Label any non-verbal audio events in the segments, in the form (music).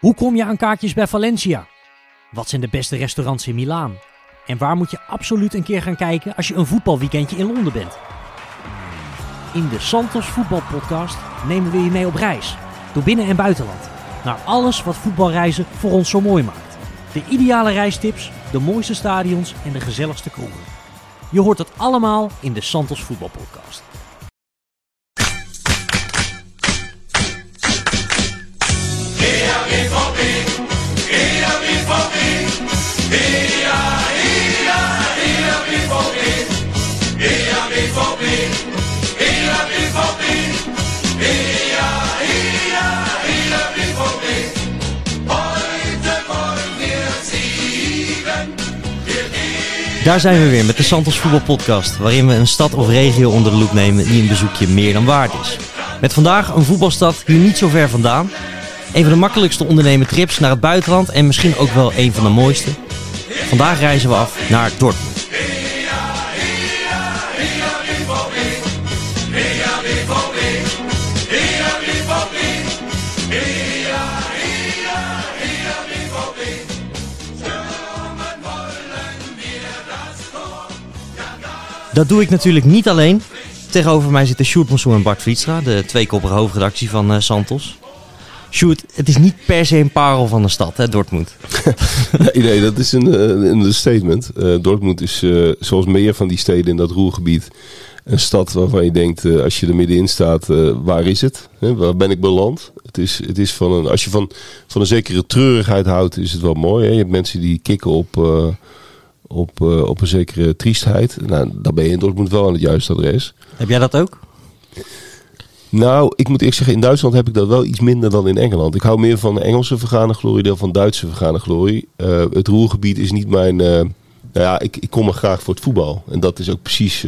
Hoe kom je aan kaartjes bij Valencia? Wat zijn de beste restaurants in Milaan? En waar moet je absoluut een keer gaan kijken als je een voetbalweekendje in Londen bent? In de Santos Voetbalpodcast nemen we je mee op reis. Door binnen- en buitenland. Naar alles wat voetbalreizen voor ons zo mooi maakt. De ideale reistips, de mooiste stadions en de gezelligste kroegen. Je hoort het allemaal in de Santos Voetbalpodcast. Daar zijn we weer met de Santos Voetbalpodcast, waarin we een stad of regio onder de loep nemen die een bezoekje meer dan waard is. Met vandaag een voetbalstad hier niet zo ver vandaan. Een van de makkelijkste ondernemen trips naar het buitenland en misschien ook wel een van de mooiste. Vandaag reizen we af naar Dortmund. Dat doe ik natuurlijk niet alleen. Tegenover mij zitten Sjoerd Monsoon en Bart Vlietstra, de tweekoppige hoofdredactie van eh, Santos. Sjoerd, het is niet per se een parel van de stad, hè, Dortmund. (laughs) Nee, nee, dat is een, eh, een statement. Eh, Dortmund is, zoals meer van die steden in dat roergebied, een stad waarvan je denkt, als je er middenin staat, waar is het? Waar ben ik beland? Het is, het is van een, als je van, van een zekere treurigheid houdt, is het wel mooi. Hè? Je hebt mensen die kikken op, op, eh, op een zekere triestheid. Nou, dan ben je in Dortmund wel aan het juiste adres. Heb jij dat ook? Nou, ik moet eerlijk zeggen, in Duitsland heb ik dat wel iets minder dan in Engeland. Ik hou meer van de Engelse vergane glorie dan van Duitse vergane glorie. Eh, het roergebied is niet mijn... eh, nou ja, ik, ik kom er graag voor het voetbal. En dat is ook precies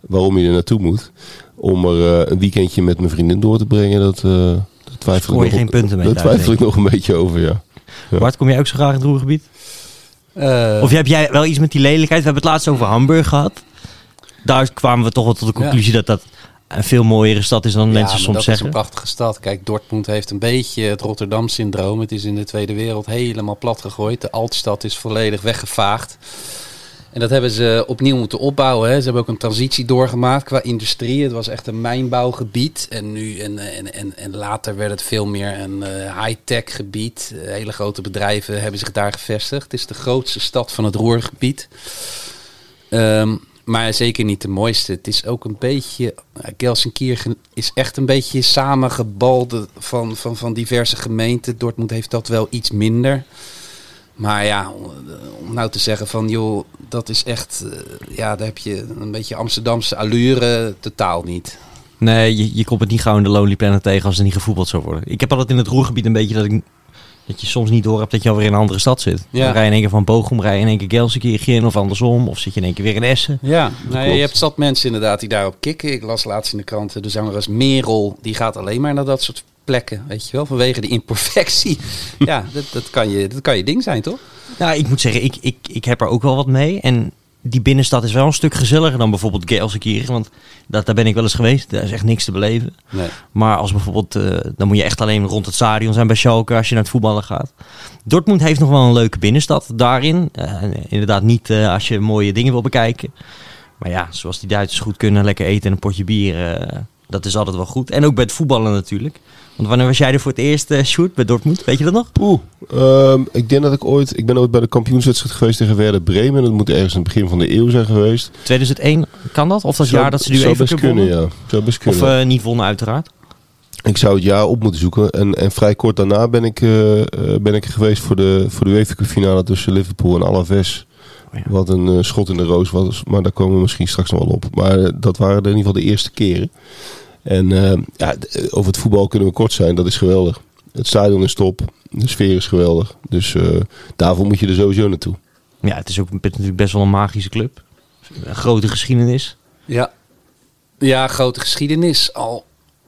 waarom je er naartoe moet. Om er een weekendje met mijn vriendin door te brengen, dat, daar twijfel, ik, nog, geen punten mee daar twijfel ik nog een beetje over, ja. Ja. Bart, kom jij ook zo graag in het Roergebied? Eh, Of heb jij wel iets met die lelijkheid? We hebben het laatst over Hamburg gehad. Daar kwamen we toch wel tot de conclusie dat dat een veel mooiere stad is dan ja, mensen soms dat zeggen. is een prachtige stad. Kijk, Dortmund heeft een beetje het Rotterdam-syndroom. Het is in de Tweede Wereld helemaal plat gegooid. De Altstad is volledig weggevaagd. En dat hebben ze opnieuw moeten opbouwen. Hè. Ze hebben ook een transitie doorgemaakt qua industrie. Het was echt een mijnbouwgebied. En, nu, en, en, en, en later werd het veel meer een eh, high-tech gebied. Eh, hele grote bedrijven hebben zich daar gevestigd. Het is de grootste stad van het Roergebied. Ehm, maar zeker niet de mooiste. Het is ook een beetje. Uh, Gelsenkirchen is echt een beetje samengebalde van, van, van diverse gemeenten. Dortmund heeft dat wel iets minder. Maar ja, om, nou te zeggen van joh, dat is echt. eh, ja, daar heb je een beetje Amsterdamse allure totaal niet. Nee, je, je komt het niet gauw in de Lonely Planet tegen als er niet gevoetbald zou worden. Ik heb altijd in het Roergebied een beetje dat ik... Dat je soms niet door hebt dat je alweer in een andere stad zit. Ja. Dan rij je in één keer van Bochum, rij je in één keer Gelsenkirchen of andersom. Of zit je in één keer weer in Essen. Ja, nou, klopt. je hebt zat mensen inderdaad die daarop kicken. Ik las laatst in de kranten de zangeres Merel. Die gaat alleen maar naar dat soort plekken, weet je wel. Vanwege die imperfectie. (laughs) ja, dat, dat, kan je, dat kan je ding zijn, toch? Nou, ik moet zeggen, ik, ik, ik heb er ook wel wat mee. En die binnenstad is wel een stuk gezelliger dan bijvoorbeeld Gelsenkirchen. Want dat, daar ben ik wel eens geweest. Daar is echt niks te beleven. Nee. Maar als bijvoorbeeld, eh, dan moet je echt alleen rond het stadion zijn bij Schalke als je naar het voetballen gaat. Dortmund heeft nog wel een leuke binnenstad daarin. Eh, inderdaad niet eh, als je mooie dingen wil bekijken. Maar ja, zoals die Duitsers goed kunnen, lekker eten en een potje bier. Dat is altijd wel goed. En ook bij het voetballen natuurlijk. Want wanneer was jij er voor het eerst, eh shoot, bij Dortmund? Weet je dat nog? Oeh, ehm, ik denk dat ik ooit... Ik ben ooit bij de kampioenswedstrijd geweest tegen Werder Bremen. Dat moet ergens in het begin van de eeuw zijn geweest. 2001, kan dat? Of dat Zou- jaar dat ze nu even best kunnen, ja. Zou best kunnen. Of eh, niet wonnen uiteraard. Ik zou het jaar op moeten zoeken. En, en vrij kort daarna ben ik, eh, ben ik geweest voor de, voor de UEFA Cup finale tussen Liverpool en Alaves. Oh ja. Wat een schot in de roos was. Maar daar komen we misschien straks nog wel op. Maar dat waren in ieder geval de eerste keren. En eh, ja, eh, over het voetbal kunnen we kort zijn. Dat is geweldig. Het stadion is top. De sfeer is geweldig. Dus eh, daarvoor moet je er sowieso naartoe. Ja, het is ook natuurlijk best wel een magische club. Een grote geschiedenis. Ja. ja, grote geschiedenis. Al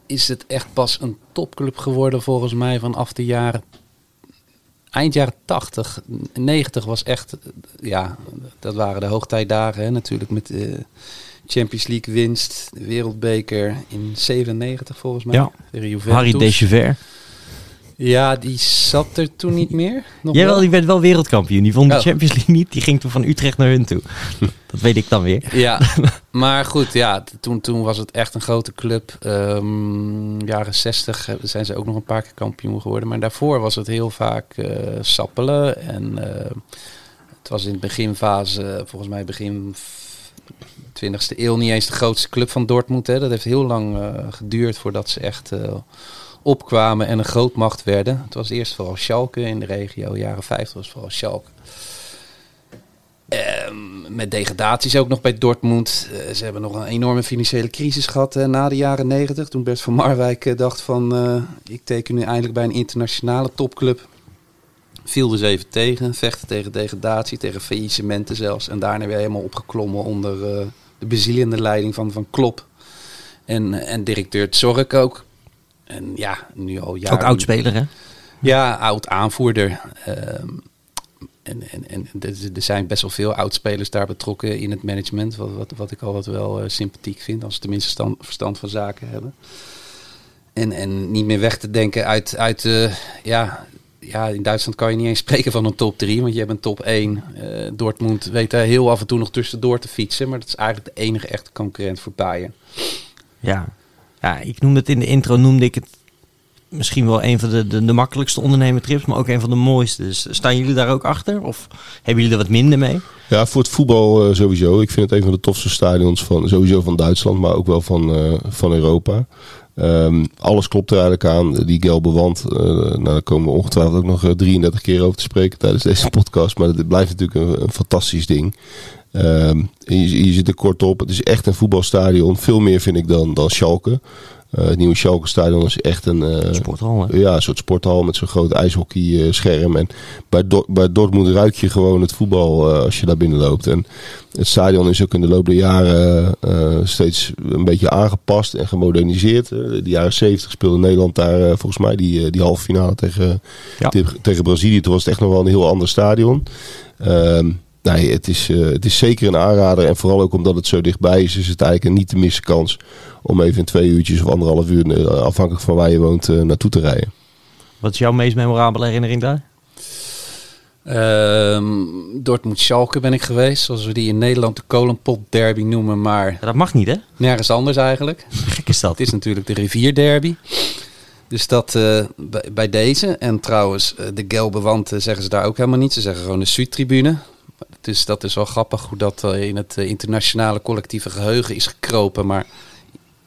is het echt pas een topclub geworden volgens mij vanaf de jaren... Eind jaren 80, 90 was echt... Ja, dat waren de hoogtijdagen hè, natuurlijk met de Champions League winst. De wereldbeker in 97 volgens mij. Ja. Harry Dechever. Ja, die zat er toen niet meer. Nog Jawel, wel? die werd wel wereldkampioen. Die vond de Oh. Champions League niet. Die ging toen van Utrecht naar hun toe. (laughs) dat weet ik dan weer. Ja, maar goed, ja, toen, toen was het echt een grote club. Ehm, jaren 60 zijn ze ook nog een paar keer kampioen geworden. Maar daarvoor was het heel vaak eh, sappelen. En eh, het was in de beginfase, volgens mij begin 20e eeuw, niet eens de grootste club van Dortmund. Hè. Dat heeft heel lang eh, geduurd voordat ze echt eh, opkwamen en een grootmacht werden. Het was eerst vooral Schalke in de regio. Jaren 50 was vooral Schalke. Ehm, met degradaties ook nog bij Dortmund. Eh, ze hebben nog een enorme financiële crisis gehad na de jaren 90. Toen Bert van Marwijk dacht van... ik teken nu eindelijk bij een internationale topclub. Viel dus even tegen. Vechten tegen degradatie, tegen faillissementen zelfs. En daarna weer helemaal opgeklommen onder de bezielende leiding van, van Klop. En, en directeur Zork ook. En ja, nu al jaren... Ook oud-speler, hè? Ja, oud aanvoerder. Ehm, en en, en er- zijn best wel veel oudspelers daar betrokken in het management. Wat, wat, wat ik altijd wel eh, sympathiek vind. Als ze tenminste stand, verstand van zaken hebben. En, en niet meer weg te denken uit... uit eh, ja, ja, in Duitsland kan je niet eens (laughs) spreken van een top 3. Want je hebt een top 1. Eh, Dortmund weet daar heel af en toe nog tussendoor te fietsen. Maar dat is eigenlijk de enige echte concurrent voor Bayern. Ja. ja, ik noemde het in de intro, noemde ik het misschien wel een van de, de, de makkelijkste ondernemertrips, maar ook een van de mooiste. Dus staan jullie daar ook achter? Of hebben jullie er wat minder mee? Ja, voor het voetbal eh, sowieso. Ik vind het een van de tofste stadions van sowieso van Duitsland, maar ook wel van, eh, van Europa. Ehm, alles klopt er eigenlijk aan. Die gelbe wand, eh, nou, daar komen we ongetwijfeld ook nog eh, 33 keer over te spreken tijdens deze (laughs) podcast. Maar het blijft natuurlijk een, een fantastisch ding. Je, je zit er kort op. Het is echt een voetbalstadion. Veel meer vind ik dan, dan Schalke. Eh, het nieuwe Schalke stadion is echt een... Sporthal, hè? ja, een soort sporthal met zo'n groot ijshockeyscherm. En bij, Dor- bij Dortmund ruik je gewoon het voetbal eh, als je daar binnen loopt. En het stadion is ook in de loop der jaren steeds een beetje aangepast en gemoderniseerd. De jaren 70 speelde Nederland daar volgens mij die, die halve finale tegen, Ja. tegen, tegen Brazilië. Toen was het echt nog wel een heel ander stadion. Ehm, nee, het is, eh, het is zeker een aanrader. En vooral ook omdat het zo dichtbij is, is het eigenlijk een niet te missen kans om even in twee uurtjes of anderhalf uur, eh, afhankelijk van waar je woont, eh, naartoe te rijden. Wat is jouw meest memorabele herinnering daar? Ehm Dortmund-Schalke ben ik geweest. Zoals we die in Nederland de kolenpot derby noemen. Maar Ja, dat mag niet, hè? nergens anders eigenlijk. Gek is dat. Het is natuurlijk de rivierderby. Dus dat eh, bij, bij deze. En trouwens, de gelbe wand zeggen ze daar ook helemaal niet. Ze zeggen gewoon de Zuidtribune. Dus dat is wel grappig hoe dat eh, in het eh, internationale collectieve geheugen is gekropen. Maar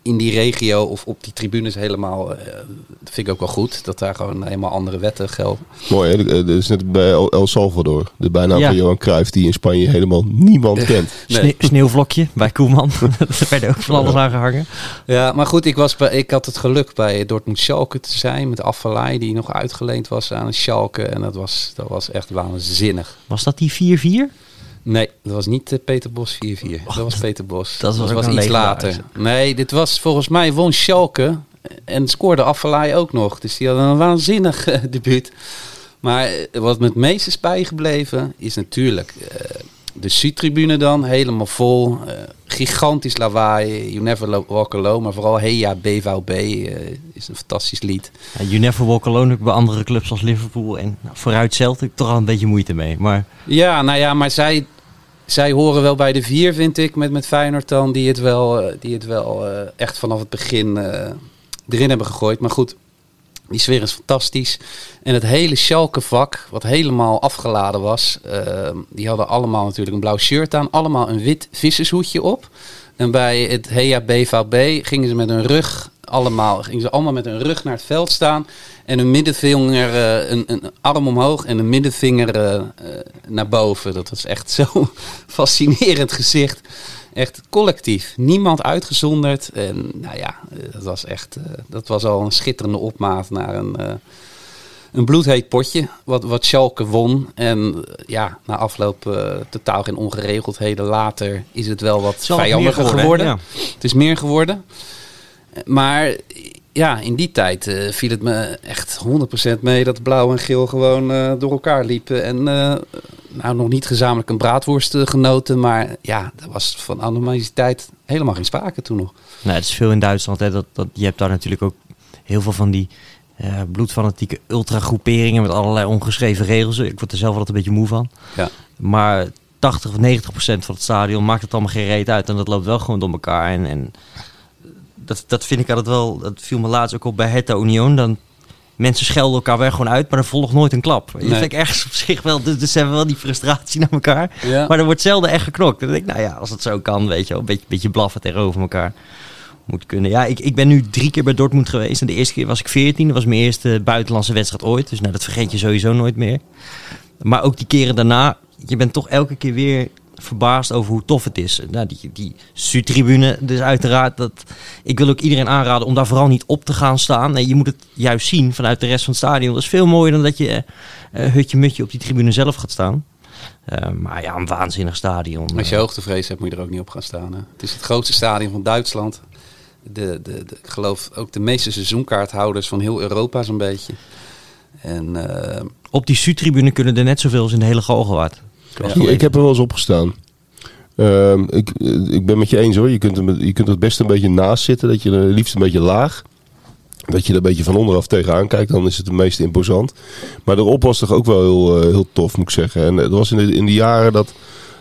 in die regio of op die tribunes helemaal, eh, dat vind ik ook wel goed. Dat daar gewoon helemaal andere wetten gelden. Mooi, hè? Dat is net bij El, Salvador. De bijnaam Ja. van Johan Cruijff, die in Spanje helemaal niemand (laughs) kent. Nee. Sne- sneeuwvlokje bij Koeman. (laughs) werden ook van alles aangehangen. Ja, maar goed, ik, was bij, ik had het geluk bij Dortmund Schalke te zijn met Afvalai, die nog uitgeleend was aan Schalke. En dat was, dat was echt waanzinnig. Was dat die 4-4? Nee, dat was niet eh, Peter Bos 4-4. dat was Peter Bos. dat was een iets later. Nee, dit was volgens mij won Schalke en scoorde Afvalai ook nog. Dus die hadden een waanzinnig eh, (laughs) debuut. Maar eh, wat me het meest is bijgebleven is natuurlijk de Zuidtribune dan. Helemaal vol. gigantisch lawaai. You Never Walk Alone. Maar vooral Hey Ja BVB is een fantastisch lied. Ja, you never walk alone ook bij andere clubs als Liverpool. En nou, vooruit Celtic toch al een beetje moeite mee. Maar Ja, nou ja, maar zij, zij horen wel bij de vier, vind ik, met, met Feyenoord dan, die het wel, eh, die het wel eh, echt vanaf het begin eh, erin hebben gegooid. Maar goed, die sfeer is fantastisch. En het hele Schalke-vak, wat helemaal afgeladen was, eh, die hadden allemaal natuurlijk een blauw shirt aan, allemaal een wit vissershoedje op. En bij het HEA BVB gingen ze met hun rug allemaal, gingen ze allemaal met hun rug naar het veld staan. En een middenvinger, eh, een, een arm omhoog en een middenvinger eh, eh, naar boven. Dat was echt (laughs) zo'n fascinerend gezicht. Echt collectief. Niemand uitgezonderd. En nou ja, dat was echt, dat was al een schitterende opmaat naar een, een bloedheet potje. Wat, wat Schalke won. En ja, na afloop totaal geen ongeregeldheden. Later is het wel wat vijandiger geworden. Ja. Het is meer geworden. Maar ja, in die tijd eh, viel het me echt 100% mee dat blauw en geel gewoon eh, door elkaar liepen. En eh, nou, nog niet gezamenlijk een braadworst genoten. Maar ja, er was van animositeit helemaal geen sprake toen nog. Nou, het is veel in Duitsland. Hè, dat, dat, je hebt daar natuurlijk ook heel veel van die bloedfanatieke ultragroeperingen met allerlei ongeschreven regels. Ik word er zelf altijd een beetje moe van. Ja. Maar 80 of 90 procent van het stadion maakt het allemaal geen reet uit. En dat loopt wel gewoon door elkaar. En, en dat, dat vind ik altijd wel... Dat viel me laatst ook op bij Hertha Union. Dan mensen schelden elkaar weer gewoon uit, maar er volgt nooit een klap. Je vind ik ergens op zich wel, dus, dus hebben we wel die frustratie naar elkaar. Maar er wordt zelden echt geknokt. Dan denk ik, nou ja, als het zo kan, weet je wel, een beetje, beetje blaffen tegenover elkaar. Moet kunnen. Ja, ik, ik ben nu drie keer bij Dortmund geweest. En de eerste keer was ik 14. Dat was mijn eerste buitenlandse wedstrijd ooit. Dus nou, dat vergeet je sowieso nooit meer. Maar ook die keren daarna, je bent toch elke keer weer verbaasd over hoe tof het is. Nou, die, die Su-tribune, dus uiteraard, dat, ik wil ook iedereen aanraden om daar vooral niet op te gaan staan. Nee, je moet het juist zien vanuit de rest van het stadion. Dat is veel mooier dan dat je uh, hutje-mutje op die tribune zelf gaat staan. Uh, maar ja, een waanzinnig stadion. Als je hoogtevrees hebt, moet je er ook niet op gaan staan. Hè? Het is het grootste stadion van Duitsland. De, de, de, ik geloof ook de meeste seizoenkaarthouders van heel Europa zo'n beetje. En, uh... Op die Su-tribune kunnen er net zoveel als in de hele Galgenwaard. Ja, ik heb er wel eens opgestaan. Uh, ik, ik ben met je eens hoor. Je kunt, je kunt het best een beetje naast zitten. Dat je er liefst een beetje laag. Dat je er een beetje van onderaf tegenaan kijkt. Dan is het het meest imposant. Maar erop was toch ook wel heel, uh, heel tof moet ik zeggen. En het was in de, in de jaren dat,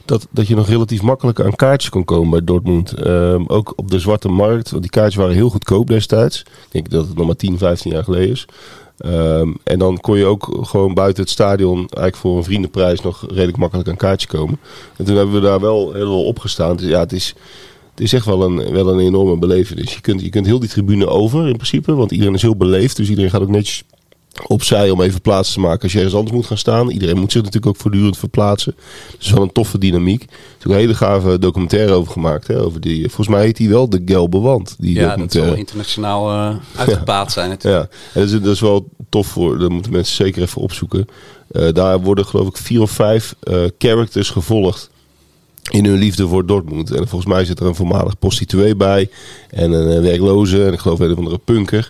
dat, dat je nog relatief makkelijk aan kaartjes kon komen bij Dortmund. Uh, ook op de zwarte markt. Want die kaartjes waren heel goedkoop destijds. Ik denk dat het nog maar 10, 15 jaar geleden is. Um, en dan kon je ook gewoon buiten het stadion eigenlijk voor een vriendenprijs nog redelijk makkelijk aan kaartje komen. En toen hebben we daar wel heel op gestaan. Dus ja, het is, het is echt wel een, wel een enorme belevenis. Je kunt, je kunt heel die tribune over in principe, want iedereen is heel beleefd. Dus iedereen gaat ook netjes opzij om even plaats te maken als je ergens anders moet gaan staan. Iedereen moet zich natuurlijk ook voortdurend verplaatsen. Dus wel een toffe dynamiek. Er is ook een hele gave documentaire over gemaakt. Hè, over die, volgens mij heet die wel De Gelbe Wand. Die ja, dat zal internationaal (laughs) uh, uitgepaard zijn natuurlijk. Ja, en dat is, dat is wel tof voor. Dat moeten mensen zeker even opzoeken. Uh, daar worden geloof ik vier of vijf uh, characters gevolgd in hun liefde voor Dortmund. En volgens mij zit er een voormalig prostituee bij. En een werkloze. En ik geloof een of andere punker.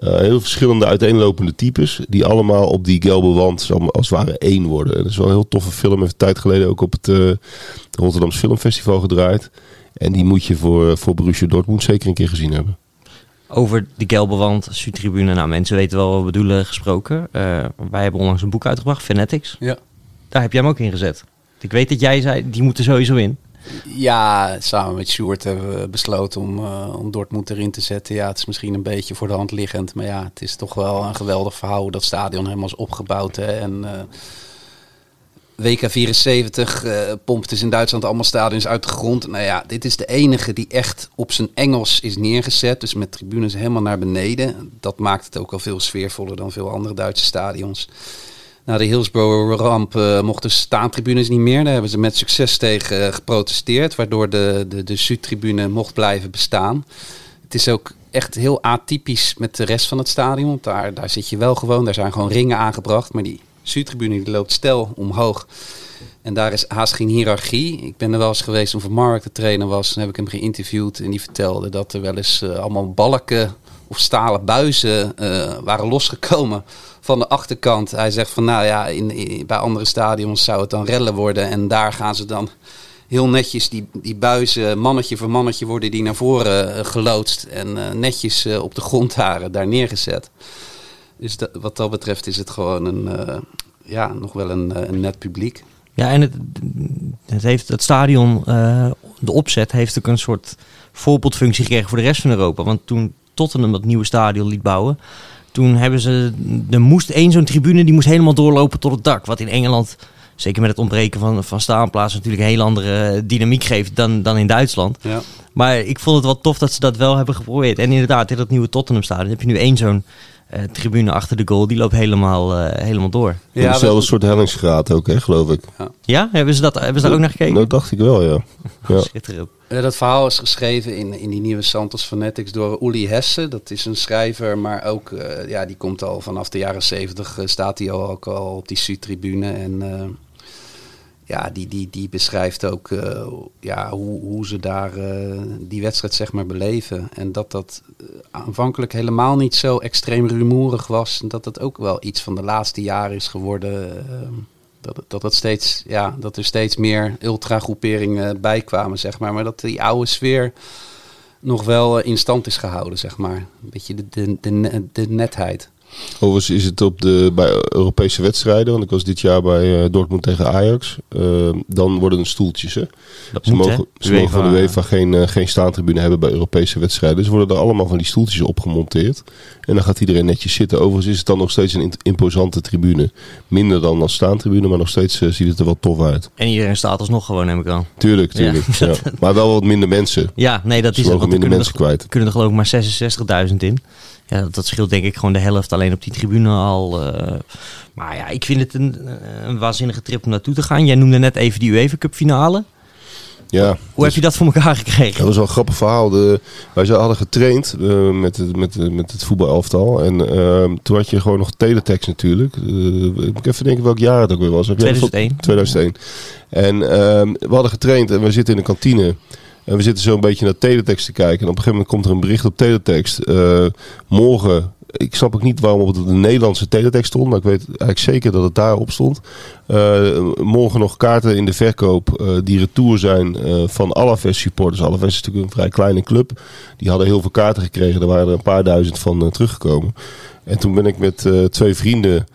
Uh, heel verschillende uiteenlopende types. Die allemaal op die gelbe wand als het ware één worden. En dat is wel een heel toffe film. Even een tijd geleden ook op het uh, Rotterdams Filmfestival gedraaid. En die moet je voor, voor Borussia Dortmund zeker een keer gezien hebben. Over die gelbe wand, Su-tribune. Nou, mensen weten wel wat we bedoelen gesproken. Uh, wij hebben onlangs een boek uitgebracht, Fanatics. Ja. Daar heb jij hem ook in gezet. Ik weet dat jij zei, die moeten sowieso in. Ja, samen met Sjoerd hebben we besloten om, uh, om Dortmund erin te zetten. Ja, het is misschien een beetje voor de hand liggend. Maar ja, het is toch wel een geweldig verhaal dat stadion helemaal is opgebouwd. Hè. En uh, WK 74 uh, pompt dus in Duitsland allemaal stadions uit de grond. Nou ja, dit is de enige die echt op zijn Engels is neergezet. Dus met tribunes helemaal naar beneden. Dat maakt het ook al veel sfeervoller dan veel andere Duitse stadions. Na de Hillsborough-ramp uh, mochten staantribunes niet meer. Daar hebben ze met succes tegen uh, geprotesteerd, waardoor de, de, de Zuidtribune mocht blijven bestaan. Het is ook echt heel atypisch met de rest van het stadion. Daar, daar zit je wel gewoon, daar zijn gewoon ringen aangebracht. Maar die Zuidtribune die loopt stel omhoog. En daar is haast geen hiërarchie. Ik ben er wel eens geweest toen Van Mark de trainer was. Dan heb ik hem geïnterviewd en die vertelde dat er wel eens uh, allemaal balken of stalen buizen waren losgekomen van de achterkant. Hij zegt van nou ja, in, bij andere stadions zou het dan rellen worden. En daar gaan ze dan heel netjes die, die buizen, mannetje voor mannetje, worden die naar voren uh, geloodst. En uh, netjes op de grond daar, daar neergezet. Dus dat, wat dat betreft is het gewoon een, ja, nog wel een, een, net publiek. Ja, en het, het, heeft, het stadion, de opzet, heeft ook een soort voorbeeldfunctie gekregen voor de rest van Europa. Want toen Tottenham dat nieuwe stadion liet bouwen, toen hebben ze, er moest één zo'n tribune, die moest helemaal doorlopen tot het dak. Wat in Engeland, zeker met het ontbreken van, van staanplaatsen, natuurlijk een heel andere dynamiek geeft dan, dan in Duitsland. Ja. Maar ik vond het wel tof dat ze dat wel hebben geprobeerd. En inderdaad, in dat nieuwe Tottenham stadion heb je nu één zo'n uh, tribune achter de goal. Die loopt helemaal, uh, helemaal door. Ja, dezelfde soort hellingsgraad ook, hè, geloof ik. Ja, ja? hebben ze, dat, hebben ze daar ook naar gekeken? Dat dacht ik wel, ja. (laughs) ja. Schitterend. Uh, dat verhaal is geschreven in, in die nieuwe Santos Fanatics door Uli Hesse. Dat is een schrijver, maar ook, ja, die komt al vanaf de jaren zeventig, staat hij al, ook al op die Su-tribune. En ja, die, die, die beschrijft ook uh, ja, hoe, hoe ze daar uh, die wedstrijd zeg maar beleven. En dat dat uh, aanvankelijk helemaal niet zo extreem rumoerig was. En dat dat ook wel iets van de laatste jaren is geworden. dat, dat, dat, steeds, ja, dat er steeds meer ultragroeperingen bij kwamen, zeg maar. Maar dat die oude sfeer nog wel in stand is gehouden, zeg maar. Een beetje de, de, de netheid. Overigens is het op de, bij Europese wedstrijden, want ik was dit jaar bij uh, Dortmund tegen Ajax. Uh, dan worden het stoeltjes. Hè. Dat Ze moet, mogen, hè? ze mogen van de UEFA, geen, eh, geen staantribune hebben bij Europese wedstrijden. Dus worden er allemaal van die stoeltjes op gemonteerd. En dan gaat iedereen netjes zitten. Overigens is het dan nog steeds een imposante tribune. Minder dan als staantribune, maar nog steeds eh, ziet het er wel tof uit. En iedereen staat alsnog gewoon, neem ik aan. Tuurlijk, tuurlijk. Ja. (laughs) Maar wel wat minder mensen. Ja, nee, dat is het. er minder mensen er, kwijt. kunnen er geloof ik maar 66.000 in. Ja, dat, dat scheelt denk ik gewoon de helft alleen op die tribune al. eh. maar ja, ik vind het een, een waanzinnige trip om naartoe te gaan. Jij noemde net even die UEFA Cup finale. Ja, Hoe heb je dat voor elkaar gekregen? Dat was wel een grappig verhaal. De, wij hadden getraind eh, met, het, met, het- met het voetbalelftal. En ehm, toen had je gewoon nog teletext natuurlijk. Eh, ik moet even denken welk jaar het ook weer was. Heb jij dat- 2001. 2001. En ehm, we hadden getraind en we zitten in de kantine. En we zitten zo een beetje naar teletext te kijken. En op een gegeven moment komt er een bericht op teletext. eh, morgen, ik snap ook niet waarom op de Nederlandse teletext stond. Maar ik weet eigenlijk zeker dat het daarop stond. Eh, morgen nog kaarten in de verkoop eh, die retour zijn eh, van Alaves supporters. Alaves is natuurlijk een vrij kleine club. Die hadden heel veel kaarten gekregen. Er waren er een paar duizend van teruggekomen. En toen ben ik met twee vrienden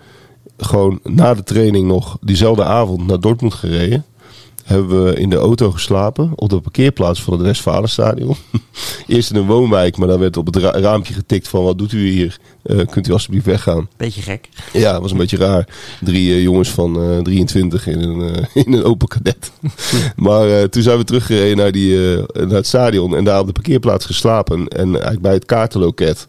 gewoon na de training nog diezelfde avond naar Dortmund gereden. Hebben we in de auto geslapen op de parkeerplaats van het Westfalenstadion. (laughs) Eerst in een woonwijk, maar dan werd op het ra- raampje getikt van wat doet u hier? Eh, kunt u alsjeblieft weggaan? Beetje gek. Ja, dat was een beetje raar. Drie eh, jongens van eh 23 in een, (laughs) in een open kadet. (laughs) maar toen zijn we teruggereden naar, die, naar het stadion en daar op de parkeerplaats geslapen. En eigenlijk bij het kaartenloket.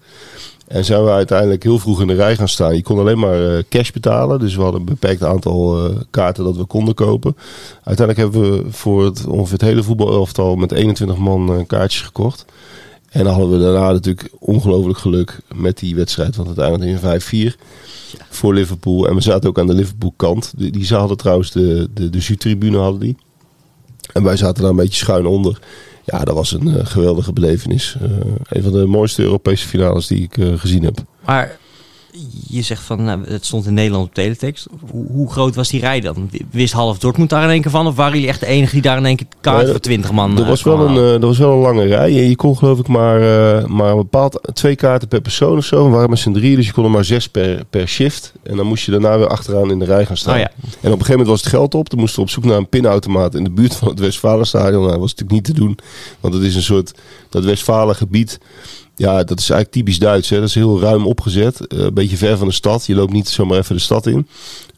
En zijn we uiteindelijk heel vroeg in de rij gaan staan. Je kon alleen maar eh, cash betalen. Dus we hadden een beperkt aantal eh, kaarten dat we konden kopen. Uiteindelijk hebben we voor het, ongeveer het hele voetbalelftal met 21 man eh, kaartjes gekocht. En dan hadden we daarna natuurlijk ongelooflijk geluk met die wedstrijd. Want het eindigde in 5-4 voor Liverpool. En we zaten ook aan de Liverpool kant. Die, ze hadden trouwens de, de, de Zuid-tribune hadden die. En wij zaten daar een beetje schuin onder. Ja, dat was een eh, geweldige belevenis. Eh, een van de mooiste Europese finales die ik eh, gezien heb. Maar je zegt van, nou, het stond in Nederland op teletext. Hoe, hoe groot was die rij dan? Wist half Dortmund daar in één keer van? Of waren jullie echt de enige die daar in één keer kaart Nee, voor 20 man Er eh, was, wel een, eh, er was wel een lange rij. En je kon geloof ik maar, eh, maar een bepaald twee kaarten per persoon of zo. We waren met z'n drieën, dus je kon er maar zes per, per shift. En dan moest je daarna weer achteraan in de rij gaan staan. Oh ja. En op een gegeven moment was het geld op. Toen moesten we op zoek naar een pinautomaat in de buurt van het Westfalenstadion. Nou, dat was natuurlijk niet te doen. Want het is een soort, dat Westfalen gebied. Ja, dat is eigenlijk typisch Duits. Hè? Dat is heel ruim opgezet. eh, een beetje ver van de stad. Je loopt niet zomaar even de stad in.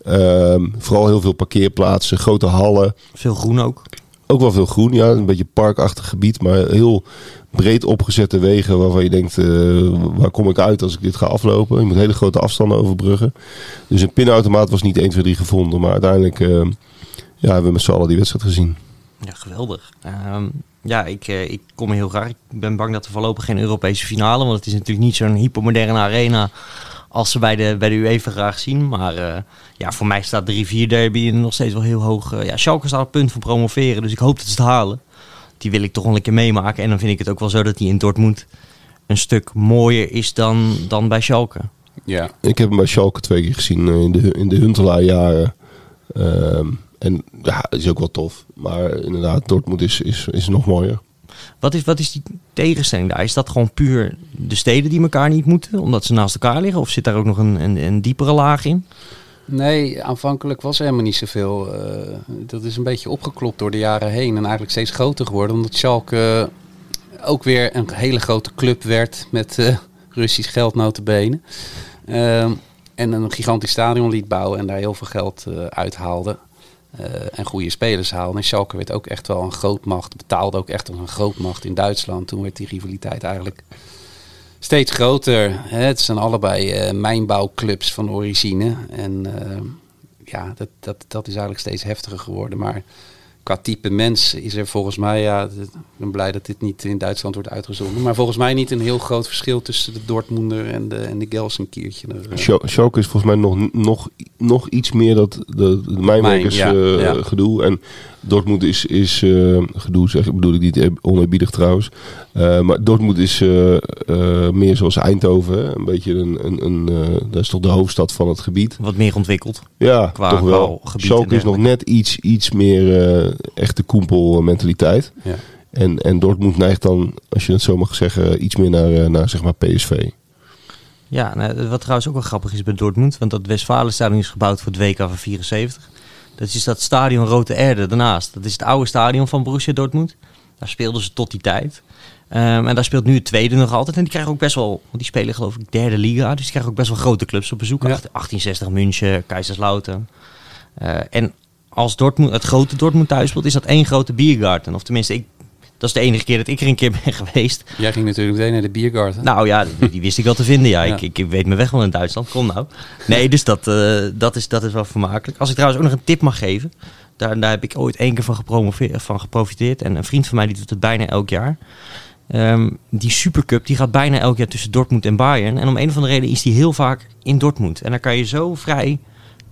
Ehm, vooral heel veel parkeerplaatsen, grote hallen. Veel groen ook. Ook wel veel groen, ja. Een beetje parkachtig gebied, maar heel breed opgezette wegen waarvan je denkt, eh, waar kom ik uit als ik dit ga aflopen? Je moet hele grote afstanden overbruggen. Dus een pinautomaat was niet 1, 2, 3 gevonden, maar uiteindelijk eh, ja, hebben we met z'n allen die wedstrijd gezien. Ja, geweldig. Ehm, ja, ik, eh, ik kom heel graag. Ik ben bang dat er voorlopig geen Europese finale, want het is natuurlijk niet zo'n hypermoderne arena als ze bij de, bij de UEFA graag zien. Maar eh, ja, voor mij staat de rivier derby nog steeds wel heel hoog. Eh, ja, Schalke staat op het punt van promoveren, dus ik hoop dat ze het halen. Die wil ik toch wel een keer meemaken. En dan vind ik het ook wel zo dat die in Dortmund een stuk mooier is dan, dan bij Schalke. Ja, Ik heb hem bij Schalke twee keer gezien in de, in de Huntelaar jaren. Ehm, en ja, dat is ook wel tof. Maar inderdaad, Dortmund is, is, is nog mooier. Wat is, wat is die tegenstelling daar? Is dat gewoon puur de steden die elkaar niet moeten, omdat ze naast elkaar liggen? Of zit daar ook nog een, een, een diepere laag in? Nee, aanvankelijk was er helemaal niet zoveel. eh, dat is een beetje opgeklopt door de jaren heen en eigenlijk steeds groter geworden. Omdat Schalke ook weer een hele grote club werd met eh, Russisch geld notabene. Ehm en een gigantisch stadion liet bouwen en daar heel veel geld eh uithaalde. Eh, en goede spelers haalde. En Schalke werd ook echt wel een grootmacht. Betaalde ook echt als een grootmacht in Duitsland. Toen werd die rivaliteit eigenlijk steeds groter. Hè. Het zijn allebei eh, mijnbouwclubs van origine. En eh, ja, dat, dat, dat is eigenlijk steeds heftiger geworden. Maar qua type mens is er volgens mij, ja, ik ben blij dat dit niet in Duitsland wordt uitgezonden. Maar volgens mij niet een heel groot verschil tussen de Dortmunder en de, en de Gelsenkirchen. Scho- Schalke is volgens mij nog, nog, nog iets meer dat de, de mijnwerkers Mijn, ja, eh, ja. gedoe. En Dortmund is, is eh, gedoe, zeg, bedoel ik niet oneerbiedig trouwens. Eh, maar Dortmund is eh, eh, meer zoals Eindhoven. hè. Een beetje een, een, een eh, dat is toch de hoofdstad van het gebied. Wat meer ontwikkeld. Ja, Qua toch wel. Schalke is nog net iets, iets meer eh, echte koempelmentaliteit. ja. En, en Dortmund neigt dan, als je het zo mag zeggen, iets meer naar, naar zeg maar PSV. Ja, nou, wat trouwens ook wel grappig is bij Dortmund, want dat Westfalenstadion is gebouwd voor het WK van 74. Dat is dat stadion Rote Erde daarnaast. Dat is het oude stadion van Borussia Dortmund. Daar speelden ze tot die tijd. Ehm, en daar speelt nu het tweede nog altijd. En die krijgen ook best wel, want die spelen geloof ik derde liga. Dus die krijgen ook best wel grote clubs op bezoek. Ja. 1860 München, Kaiserslautern. Eh, en als Dortmund, het grote Dortmund thuis speelt, is dat één grote biergarten. Of tenminste, ik, dat is de enige keer dat ik er een keer ben (laughs) geweest. Jij ging natuurlijk meteen naar de biergarten. Nou ja, die, die wist ik wel te vinden. Ja, Ja. Ik, ik, ik weet mijn weg wel in Duitsland. Kom nou. Nee, dus dat, eh, dat, is, dat is wel vermakelijk. Als ik trouwens ook nog een tip mag geven. Daar, daar heb ik ooit één keer van, gepromoveerd, van geprofiteerd. En een vriend van mij die doet het bijna elk jaar. Ehm, die Supercup die gaat bijna elk jaar tussen Dortmund en Bayern. En om een of andere reden is die heel vaak in Dortmund. En daar kan je zo vrij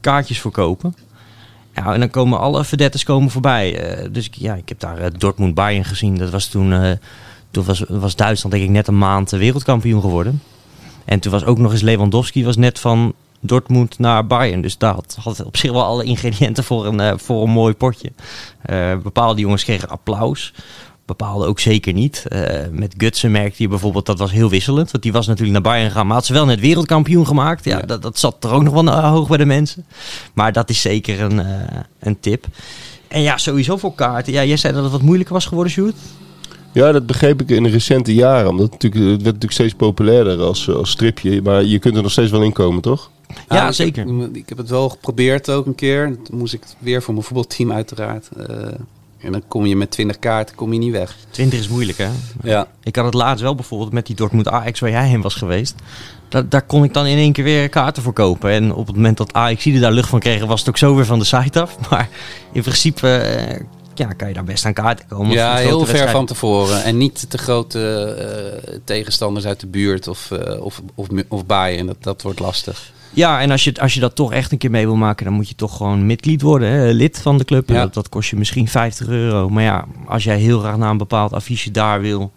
kaartjes voor kopen. Ja, en dan komen alle vedettes komen voorbij. Eh, dus ik, ja, ik heb daar eh, Dortmund-Bayern gezien. Dat was toen, eh, toen was, was Duitsland denk ik net een maand wereldkampioen geworden. En toen was ook nog eens Lewandowski was net van Dortmund naar Bayern. Dus daar had, had op zich wel alle ingrediënten voor een, voor een mooi potje. Bepaalde jongens kregen applaus. Bepaalde ook zeker niet. Eh, met Gutsen merkte je bijvoorbeeld, dat was heel wisselend. Want die was natuurlijk naar Bayern gegaan. Maar had ze wel net wereldkampioen gemaakt. Ja, Ja. Dat, dat zat er ook nog wel eh, hoog bij de mensen. Maar dat is zeker een, eh, een tip. En ja, sowieso voor kaarten. Ja, jij zei dat het wat moeilijker was geworden, Sjoerd. Ja, dat begreep ik in de recente jaren. Omdat het, natuurlijk, het werd natuurlijk steeds populairder als, als stripje. Maar je kunt er nog steeds wel in komen, toch? Ja, Nou, ik zeker. Heb, ik heb het wel geprobeerd ook een keer. Toen moest ik weer voor mijn voetbalteam uiteraard. En dan kom je met 20 kaarten kom je niet weg. 20 is moeilijk, hè? Ja, Ik had het laatst wel bijvoorbeeld met die Dortmund Ajax waar jij heen was geweest. Daar, daar kon ik dan in één keer weer kaarten voor kopen. En op het moment dat er daar lucht van kregen, was het ook zo weer van de site af. (laughs) Maar in principe eh, ja, kan je daar best aan kaarten komen. ja heel ver van tevoren. En niet te grote eh, tegenstanders uit de buurt of, eh of, of, of Bayern. Dat, dat wordt lastig. Ja, en als je, als je dat toch echt een keer mee wil maken, dan moet je toch gewoon midlid worden. Hè? Lid van de club. Ja. Dat, dat kost je misschien 50 euro. Maar ja, als jij heel graag naar een bepaald affiche daar wil,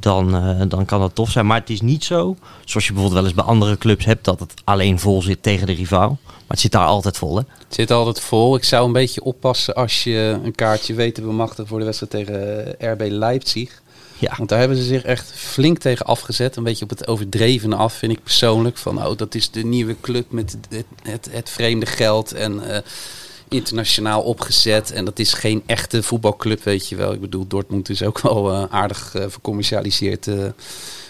dan, eh, dan kan dat tof zijn. Maar het is niet zo, zoals je bijvoorbeeld wel eens bij andere clubs hebt, dat het alleen vol zit tegen de rivaal. Maar het zit daar altijd vol, hè? Het zit altijd vol. Ik zou een beetje oppassen als je een kaartje weet te bemachtigen voor de wedstrijd tegen eh, RB Leipzig. Ja. Want daar hebben ze zich echt flink tegen afgezet. Een beetje op het overdrevene af, vind ik persoonlijk. Van, oh, dat is de nieuwe club met het, het, het vreemde geld en eh, internationaal opgezet. En dat is geen echte voetbalclub, weet je wel. Ik bedoel, Dortmund is ook (laughs) wel eh, aardig eh, vercommercialiseerd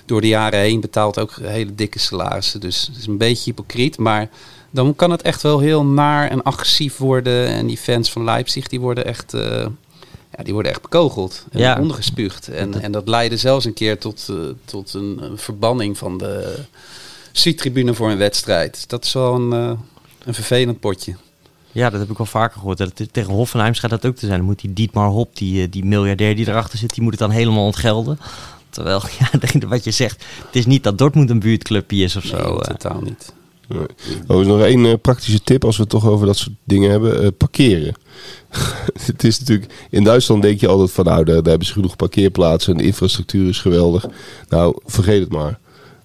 door de jaren heen. Betaalt ook hele dikke salarissen. Dus het is een beetje hypocriet. Maar dan kan het echt wel heel naar en agressief worden. En die fans van Leipzig, die worden echt... ja, die worden echt bekogeld en Ja. ondergespuugd. En, en dat leidde zelfs een keer tot, eh, tot een, een verbanning van de C-tribune voor een wedstrijd. Dat is wel een, eh, een vervelend potje. Ja, dat heb ik wel vaker gehoord. Dat het- tegen Hoffenheim gaat dat ook te zijn. Dan moet die Dietmar Hop, die, eh, die miljardair die erachter zit, die moet het dan helemaal ontgelden. Terwijl, (laughs) ja, wat je zegt, het is niet dat Dortmund een buurtclubje is of zo. Nee, totaal niet. Oh, nog één eh, praktische tip als we het toch over dat soort dingen hebben. Eh, parkeren. (laughs) het is natuurlijk, in Duitsland denk je altijd van nou, daar, hebben ze genoeg parkeerplaatsen en de infrastructuur is geweldig. Nou, vergeet het maar.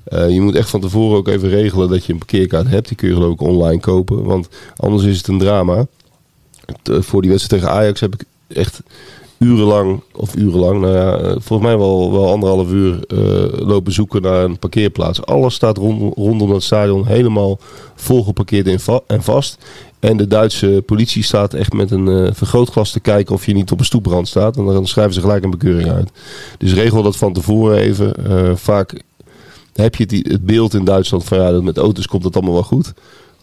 Eh, je moet echt van tevoren ook even regelen dat je een parkeerkaart hebt. Die kun je geloof ik online kopen, want anders is het een drama. Voor die wedstrijd tegen Ajax heb ik echt urenlang, of urenlang, nou ja, eh, volgens mij wel, wel anderhalf uur eh, lopen zoeken naar een parkeerplaats. Alles staat rondom, rondom het stadion helemaal volgeparkeerd va- en vast. En de Duitse politie staat echt met een eh, vergrootglas te kijken of je niet op een stoeprand staat. En dan schrijven ze gelijk een bekeuring uit. Dus regel dat van tevoren even. Vaak heb je het, het beeld in Duitsland van ja, dat met auto's komt het allemaal wel goed.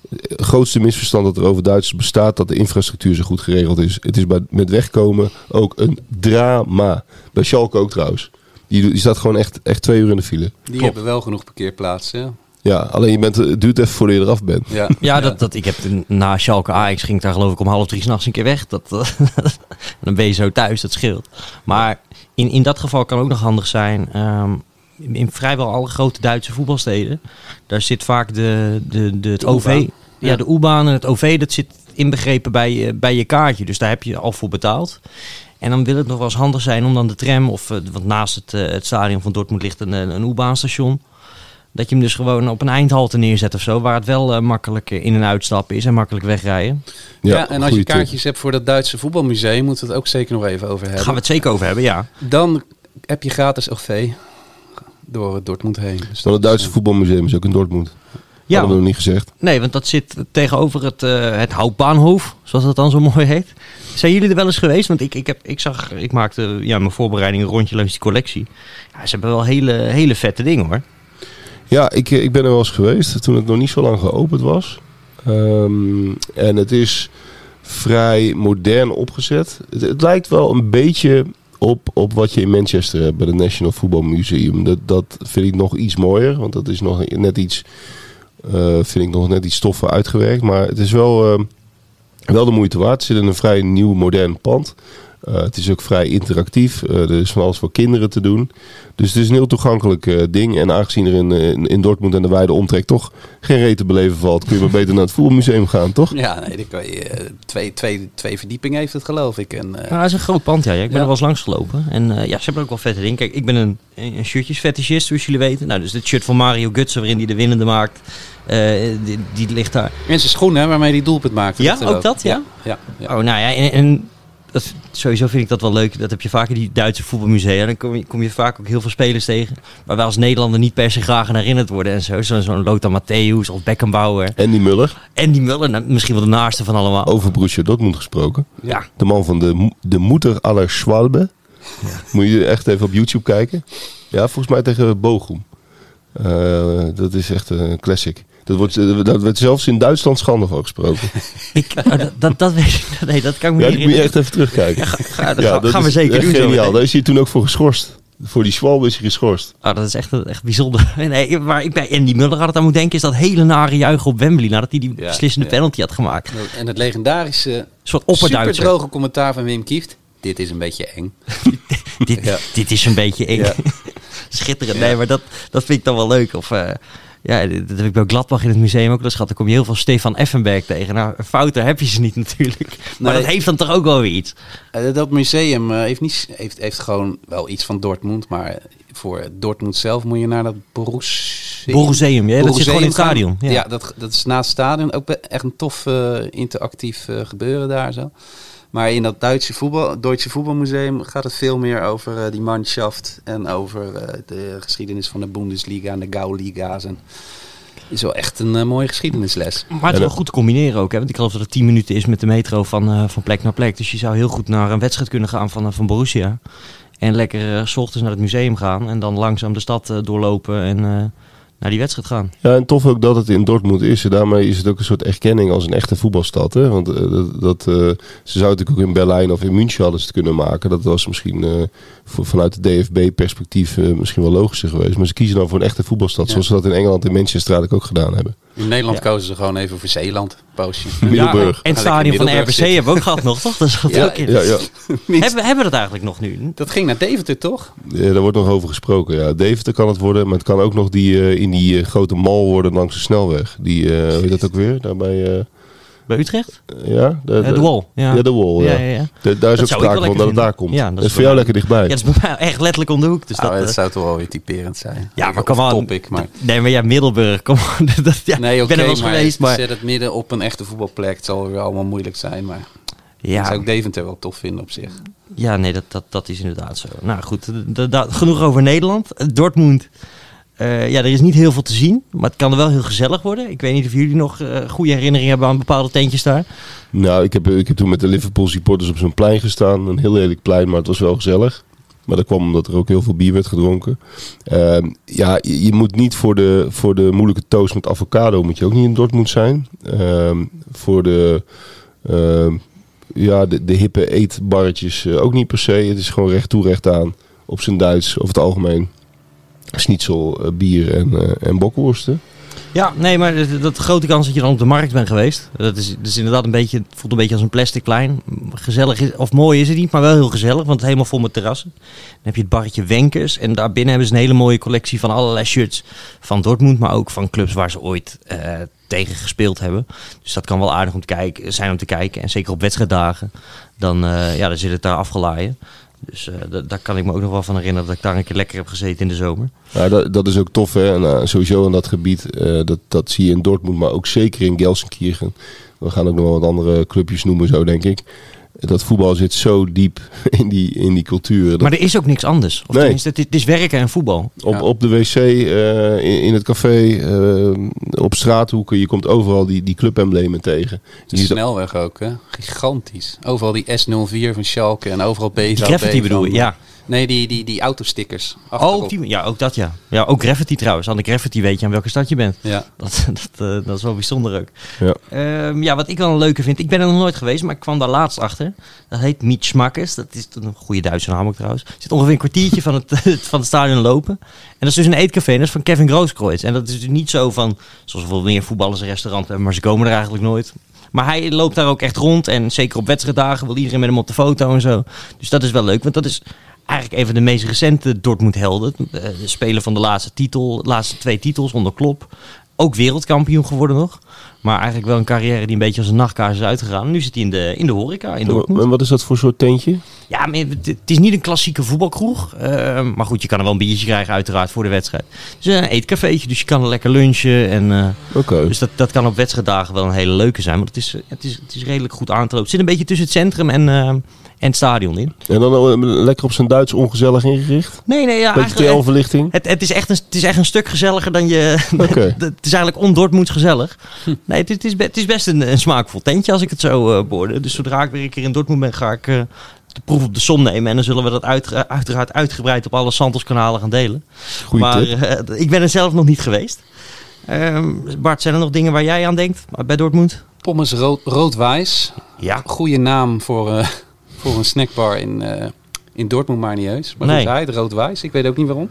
Het grootste misverstand dat er over Duitsers bestaat, dat de infrastructuur zo goed geregeld is. Het is bij, met wegkomen ook een drama. Bij Schalke ook trouwens. Die, die staat gewoon echt, echt twee uur in de file. Die hebben wel genoeg parkeerplaatsen. Ja, alleen je bent, het duurt even voordat je eraf bent. Ja, Ja, dat, dat, ik heb de- na Schalke Ajax ging ik daar geloof ik om half drie s'nachts een keer weg. Dat, (laughs) dan ben je zo thuis, dat scheelt. Maar in, in dat geval kan ook nog handig zijn. ehm, in, in vrijwel alle grote Duitse voetbalsteden. Daar zit vaak de, de, de, het De OV. Ja, de U-baan en het OV, dat zit inbegrepen bij, je- bij je kaartje. Dus daar heb je al voor betaald. En dan wil het nog wel eens handig zijn om dan de tram, of, eh, want naast het, eh, het stadion van Dortmund ligt een, eh, een U-baanstation. Dat je hem dus gewoon op een eindhalte neerzet of zo. Waar het wel eh, makkelijk in- en uitstappen is en makkelijk wegrijden. Ja, en als je tip. kaartjes hebt voor dat Duitse voetbalmuseum, moeten we het ook zeker nog even over Daar hebben. gaan we het zeker over hebben, ja. Dan heb je gratis OV. Door Dortmund heen. Dus dat het Duitse is, voetbalmuseum is ook in Dortmund. Ja, Hadden we nog niet gezegd. nee, want dat zit tegenover het, eh het Houtbaanhof, zoals dat dan zo (laughs) mooi heet. Zijn jullie er wel eens geweest? Want ik, ik, heb, ik zag, ik maakte ja, mijn voorbereiding een rondje langs die collectie. Ja, ze hebben wel hele, hele vette dingen hoor. Ja, ik, eh, ik ben er wel eens geweest toen het nog niet zo lang geopend was. Ehm, en het is vrij modern opgezet. Het, het lijkt wel een beetje op, op wat je in Manchester hebt bij het National Football Museum. Dat, dat vind ik nog iets mooier, want dat is nog net iets, eh, vind ik nog net iets stoffer uitgewerkt. Maar het is wel, eh, wel de moeite waard. Het zit in een vrij nieuw, modern pand. Eh, het is ook vrij interactief. Eh, er is van alles voor kinderen te doen. Dus het is een heel toegankelijk eh, ding. En aangezien er in, in, in Dortmund en de wijde omtrek toch geen reet te beleven valt, kun je maar beter naar het voetbalmuseum gaan, toch? Ja, nee, dan kan je, twee, twee, twee verdiepingen heeft het geloof ik. En, eh, Nou, het is een groot pand, ja. ja. Ik ben Ja. er wel eens langs gelopen. En eh, ja, ze hebben ook wel vette dingen. Kijk, ik ben een, een shirtjesfetischist, zoals jullie weten. Nou, dus dit shirt van Mario Gutsen, waarin hij de winnende maakt, eh, die, die ligt daar. Mensen schoenen hè, waarmee die doelpunt maakte. Ja, ook dat, ja? Ja, ja. Oh, nou ja, en, en dat, sowieso vind ik dat wel leuk. Dat heb je vaak in die Duitse voetbalmusea. Dan kom je, kom je vaak ook heel veel spelers tegen. Waar wij als Nederlander niet per se graag aan herinnerd worden en zo. Zo- Zo'n Lothar Matthäus of Beckenbauer. En die Muller, En die Muller, nou, misschien wel de naaste van allemaal. over Borussia Dortmund gesproken. Ja, De man van de, de moeder aller Schwalbe. Moet je echt even op YouTube kijken. Ja, volgens mij tegen Bochum. Eh, dat is echt een classic. Dat, wordt, eh, dat werd zelfs in Duitsland schande van gesproken. (laughs) ik, oh, dat, dat, dat weet ik. Nee, dat kan ik me Ja, niet die moet je echt even terugkijken. Ga, dat Ja, gaan- dat gaan we zeker doen. Geniaal. Daar is hij toen ook voor geschorst. Voor die Schwalbe is hij geschorst. Oh, dat is echt, echt bijzonder. (laughs) Nee, waar ik bij Andy Muller had het aan moet denken, is dat hele nare juichen op Wembley. Nadat hij die Ja, beslissende ja. penalty had gemaakt. En het legendarische, soort superdroge commentaar van Wim Kieft. Dit is een beetje eng. (laughs) Dit, Ja. dit is een beetje eng. Ja. Schitterend. Nee, maar dat, dat vind ik dan wel leuk. Of, eh, ja, dat heb ik bij Gladbach in het museum ook wel eens gehad. Dan kom je heel veel Stefan Effenberg tegen. Nou, fouten heb je ze niet (laughs) natuurlijk. Maar Nee. dat heeft dan toch ook wel weer iets. Eh, dat museum eh, heeft, niet, heeft, heeft gewoon wel iets van Dortmund. Maar voor Dortmund zelf moet je naar dat Borussia... Borusseum, ja, dat zit gewoon in het stadion. Ja. Ja, dat, dat is naast het stadion. Ook echt een tof eh, interactief gebeuren daar zo. Maar in dat Duitse voetbal, Duitse voetbalmuseum gaat het veel meer over eh, die manschaft. En over eh, de geschiedenis van de Bundesliga en de Gauliga's. En is wel echt een eh, mooie geschiedenisles. Maar het is wel goed te combineren ook. Hè? Want ik geloof dat het 10 minuten is met de metro van, eh, van plek naar plek. Dus je zou heel goed naar een wedstrijd kunnen gaan van, van Borussia. En lekker s ochtends naar het museum gaan. En dan langzaam de stad eh, doorlopen en eh, naar die wedstrijd gaan. Ja, en tof ook dat het in Dortmund is. En daarmee is het ook een soort erkenning als een echte voetbalstad. Hè? Want eh, dat, dat, eh, ze zouden natuurlijk ook in Berlijn of in München hadden ze het kunnen maken. Dat was misschien eh, voor, vanuit de DFB-perspectief misschien wel logischer geweest. Maar ze kiezen dan voor een echte voetbalstad. Ja. Zoals ze dat in Engeland en Manchester eigenlijk ook gedaan hebben. In Nederland Ja. kozen ze gewoon even voor Zeeland. Poosje. (laughs) Middelburg. Ja, en het stadion van RBC zitten. hebben we ook gehad nog, toch? Dat is Ja, ook in. Ja, ja. (laughs) Hebben, hebben we dat eigenlijk nog nu? Dat ging naar Deventer, toch? Ja, daar wordt nog over gesproken. Ja, Deventer kan het worden, maar het kan ook nog die, eh, in die eh, grote mal worden langs de snelweg. Die, eh hoe heet dat ook weer? Daarbij, eh, Bij Utrecht? ja? De, Eh, de Wall. Ja, Ja, de Wall, ja. Ja, ja, ja. De- daar is Dat ook sprake van dat het daar komt. Ja, dat dat is voor jou lekker dichtbij. Ja, dat is bij mij echt letterlijk om de hoek. Dus dat, dat eh, zou toch wel weer typerend zijn. ja, maar kom aan. topic, maar... Nee, maar ja, Middelburg, kom (laughs) dat, ja, Nee, ik oké, ben er wel eens maar geweest, maar... zet het midden op een echte voetbalplek. Het zal weer allemaal moeilijk zijn, maar Ja, zou ik Deventer wel tof vinden op zich. ja nee, dat, dat, dat is inderdaad zo. Nou goed, de- de- de- genoeg over Nederland. Eh, Dortmund, eh, ja, er is niet heel veel te zien, maar het kan er wel heel gezellig worden. Ik weet niet of jullie nog eh, goede herinneringen hebben aan bepaalde tentjes daar. Nou, ik heb, ik heb toen met de Liverpool supporters op zo'n plein gestaan. Een heel lelijk plein, maar het was wel gezellig. Maar dat kwam omdat er ook heel veel bier werd gedronken. Ehm, ja, je, moet niet voor de, voor de moeilijke toast met avocado moet je ook niet in Dortmund zijn. Ehm, voor de, ehm, ja, de, de hippe eetbarretjes eh, ook niet per se. Het is gewoon recht toe recht aan. Op zijn Duits over het algemeen. Schnitzel, eh, bier en, eh, en bokworsten. Ja, nee, maar dat, grote kans dat je dan op de markt bent geweest. Dat is, is inderdaad een beetje, het voelt een beetje als een plastic plein. Gezellig is, of mooi is het niet, maar wel heel gezellig, want het helemaal vol met terrassen. Dan heb je het barretje Wenkers en daarbinnen hebben ze een hele mooie collectie van allerlei shirts van Dortmund, maar ook van clubs waar ze ooit eh, tegen gespeeld hebben. Dus dat kan wel aardig om te kijken, zijn om te kijken. En zeker op wedstrijddagen, dan, ja, dan zit het daar afgelaaien. Dus eh, da- daar kan ik me ook nog wel van herinneren dat ik daar een keer lekker heb gezeten in de zomer. Ja, dat, dat is ook tof. Hè? En, eh, sowieso in dat gebied, eh, dat, dat zie je in Dortmund, maar ook zeker in Gelsenkirchen. We gaan ook nog wel wat andere clubjes noemen, zo denk ik. Dat voetbal zit zo diep (laughs) in die, in die cultuur. Dat Maar er is ook niks anders. Of Nee. tenminste, het is, het is werken en voetbal. op, Ja. op de wc, eh, in, in het café, eh, op straathoeken. Je komt overal die, die clubemblemen tegen. De ziet- snelweg ook, hè? Gigantisch. Overal die S04 van Schalke en overal BVB. Die graffiti bedoel je, ja. Nee, die, die, die autostickers. Oh, achterop. ook die, ja, ook dat ja. Ja, ook graffiti trouwens. Aan de graffiti weet je aan welke stad je bent. Ja. (laughs) Dat, dat, eh, dat is wel bijzonder ook. Ja. Ehm, ja, wat ik wel een leuke vind. Ik ben er nog nooit geweest, maar ik kwam daar laatst achter. Dat heet Mietschmakkers. Dat is een goede Duitse naam ook trouwens. Zit ongeveer een kwartiertje van het, (laughs) van het stadion lopen. En dat is dus een eetkafé. En dat is van Kevin Grooskreutz. En dat is dus niet zo van, zoals bijvoorbeeld meer voetballers een restaurant hebben, maar ze komen er eigenlijk nooit. Maar hij loopt daar ook echt rond. En zeker op wedstrijddagen wil iedereen met hem op de foto en zo. Dus dat is wel leuk, want dat is eigenlijk een van de meest recente Dortmund-helden. Eh, De speler van de laatste titel, laatste twee titels onder Klop. Ook wereldkampioen geworden nog. Maar eigenlijk wel een carrière die een beetje als een nachtkaars is uitgegaan. Nu zit hij in de, in de horeca in Dortmund. En wat is dat voor soort tentje? Ja, maar het, is niet een klassieke voetbalkroeg. Eh, maar goed, je kan er wel een biertje krijgen uiteraard voor de wedstrijd. Het is een eetcafeetje, dus je kan er lekker lunchen. En, eh, dus dat, dat kan op wedstrijddagen wel een hele leuke zijn. Want het is, het is, het is redelijk goed aan te lopen. Het zit een beetje tussen het centrum en, en het stadion in. En dan eh, lekker op zijn Duits ongezellig ingericht? Nee, nee, ja, Beetje eigenlijk... TL-verlichting? Het, het, is echt een, het is echt een stuk gezelliger dan je. (laughs) Oké. het is eigenlijk on-Dortmunds gezellig. Nee, het, het, is, het is best een, een smaakvol tentje als ik het zo eh beoordeel. Dus zodra ik weer een keer in Dortmund ben, ga ik eh, de proef op de som nemen. En dan zullen we dat uit, uiteraard uitgebreid op alle Santos-kanalen gaan delen. Goeie maar ik ben er zelf nog niet geweest. Ehm, Bart, zijn er nog dingen waar jij aan denkt bij Dortmund? Pommes rood, rood-wijs. Ja. Goede naam voor, eh, voor een snackbar in, eh, in Dortmund, maar niet eens. Maar Nee. goed, hij, de rood-wijs. Ik weet ook niet waarom.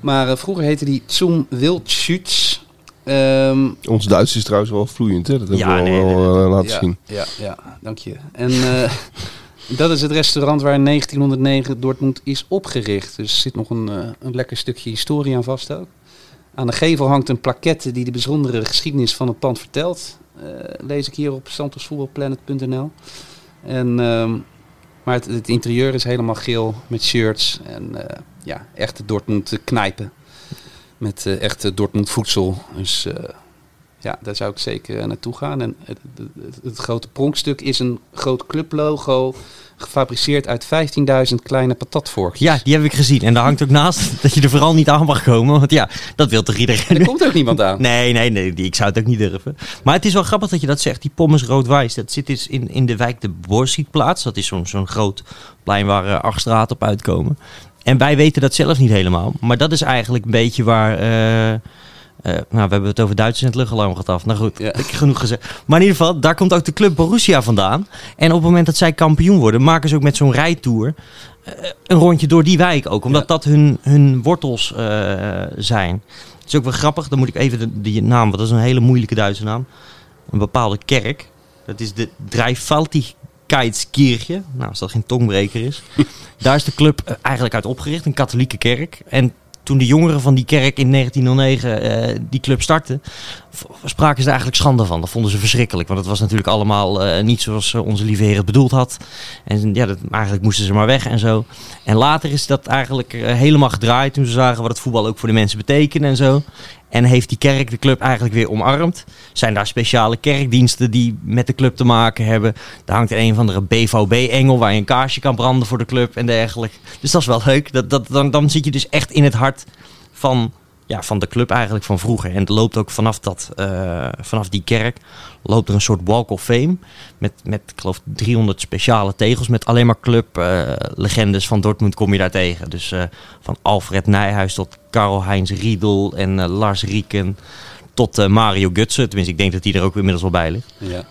Maar eh, vroeger heette die Zum Wildschütz. Ehm Ons Duits is trouwens wel vloeiend, hè? Dat hebben Ja, we al nee, nee, wel, eh, laten ja, zien. Ja, ja, dank je. En eh, (laughs) dat is het restaurant waar in 1909 Dortmund is opgericht. Dus er zit nog een, een lekker stukje historie aan vast ook. Aan de gevel hangt een plaquette die de bijzondere geschiedenis van het pand vertelt. Eh, lees ik hier op santosvoetbalplanet.nl. En, ehm, maar het, het interieur is helemaal geel met shirts en eh, ja, echte Dortmund knijpen. Met eh, echte Dortmund voedsel. Dus eh, ja, daar zou ik zeker eh, naartoe gaan. En het, het, grote pronkstuk is een groot clublogo. Gefabriceerd uit 15.000 kleine patatvorkjes. Ja, die heb ik gezien. En daar hangt ook naast (laughs) dat je er vooral niet aan mag komen. Want ja, dat wil toch iedereen? Er komt ook niemand aan. (laughs) Nee, nee, nee, ik zou het ook niet durven. Maar het is wel grappig dat je dat zegt, die pommes rood-wijs. Dat zit dus in, in de wijk de Borsietplaats. Dat is zo'n zo'n groot plein waar eh, acht op uitkomen. En wij weten dat zelf niet helemaal. Maar dat is eigenlijk een beetje waar... eh, eh, nou, we hebben het over Duitsers en het luchtalarm gehad af. Nou goed, Ja. ik genoeg gezegd. Maar in ieder geval, daar komt ook de club Borussia vandaan. En op het moment dat zij kampioen worden, maken ze ook met zo'n rijtour eh, een rondje door die wijk ook. Omdat Ja. dat hun, hun wortels eh, zijn. Het is ook wel grappig, dan moet ik even de, die naam, want dat is een hele moeilijke Duitse naam. Een bepaalde kerk. Dat is de Dreifaltigkeitskirche. Nou, als dat geen tongbreker is. (laughs) Daar is de club eigenlijk uit opgericht, een katholieke kerk. En toen de jongeren van die kerk in 1909 eh, die club startten, spraken ze er eigenlijk schande van. Dat vonden ze verschrikkelijk, want het was natuurlijk allemaal eh, niet zoals eh, onze lieve Heer het bedoeld had. En ja, dat, eigenlijk moesten ze maar weg en zo. En later is dat eigenlijk helemaal gedraaid toen ze zagen wat het voetbal ook voor de mensen betekende en zo. En heeft die kerk de club eigenlijk weer omarmd. Zijn daar speciale kerkdiensten die met de club te maken hebben. Daar hangt een of andere BVB-engel waar je een kaarsje kan branden voor de club en dergelijke. Dus dat is wel leuk. Dat, dat, dan, dan zit je dus echt in het hart van, ja, van de club eigenlijk van vroeger. En het loopt ook vanaf, dat, eh, vanaf die kerk loopt er een soort walk of fame. Met, met ik geloof 300 speciale tegels. Met alleen maar clublegendes van Dortmund kom je daar tegen. Dus eh, van Alfred Nijhuis tot Karl-Heinz Riedel en eh, Lars Rieken. Tot eh, Mario Gutsen. Tenminste, ik denk dat die er ook inmiddels wel bij ligt. Ja.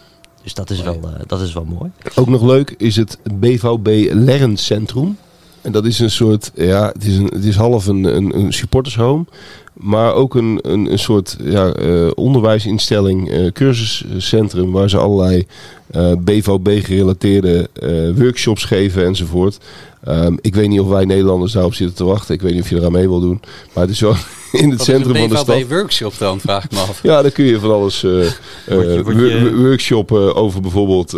Dus dat is, wel, eh, dat is wel mooi. Ook nog leuk is het BVB Lerncentrum. En dat is een soort, ja, het is, een, het is half een, een, een supportershome. Maar ook een, een, een soort ja, eh, onderwijsinstelling, eh, cursuscentrum waar ze allerlei eh, BVB-gerelateerde workshops geven enzovoort. Ehm, ik weet niet of wij Nederlanders daarop zitten te wachten. Ik weet niet of je eraan mee wil doen. Maar het is wel (laughs) in het Wat centrum van een de stad. BVB-workshop dan, vraag ik me af. Ja, dan kun je van alles (laughs) Word je- word wo- je- wo- workshoppen over bijvoorbeeld.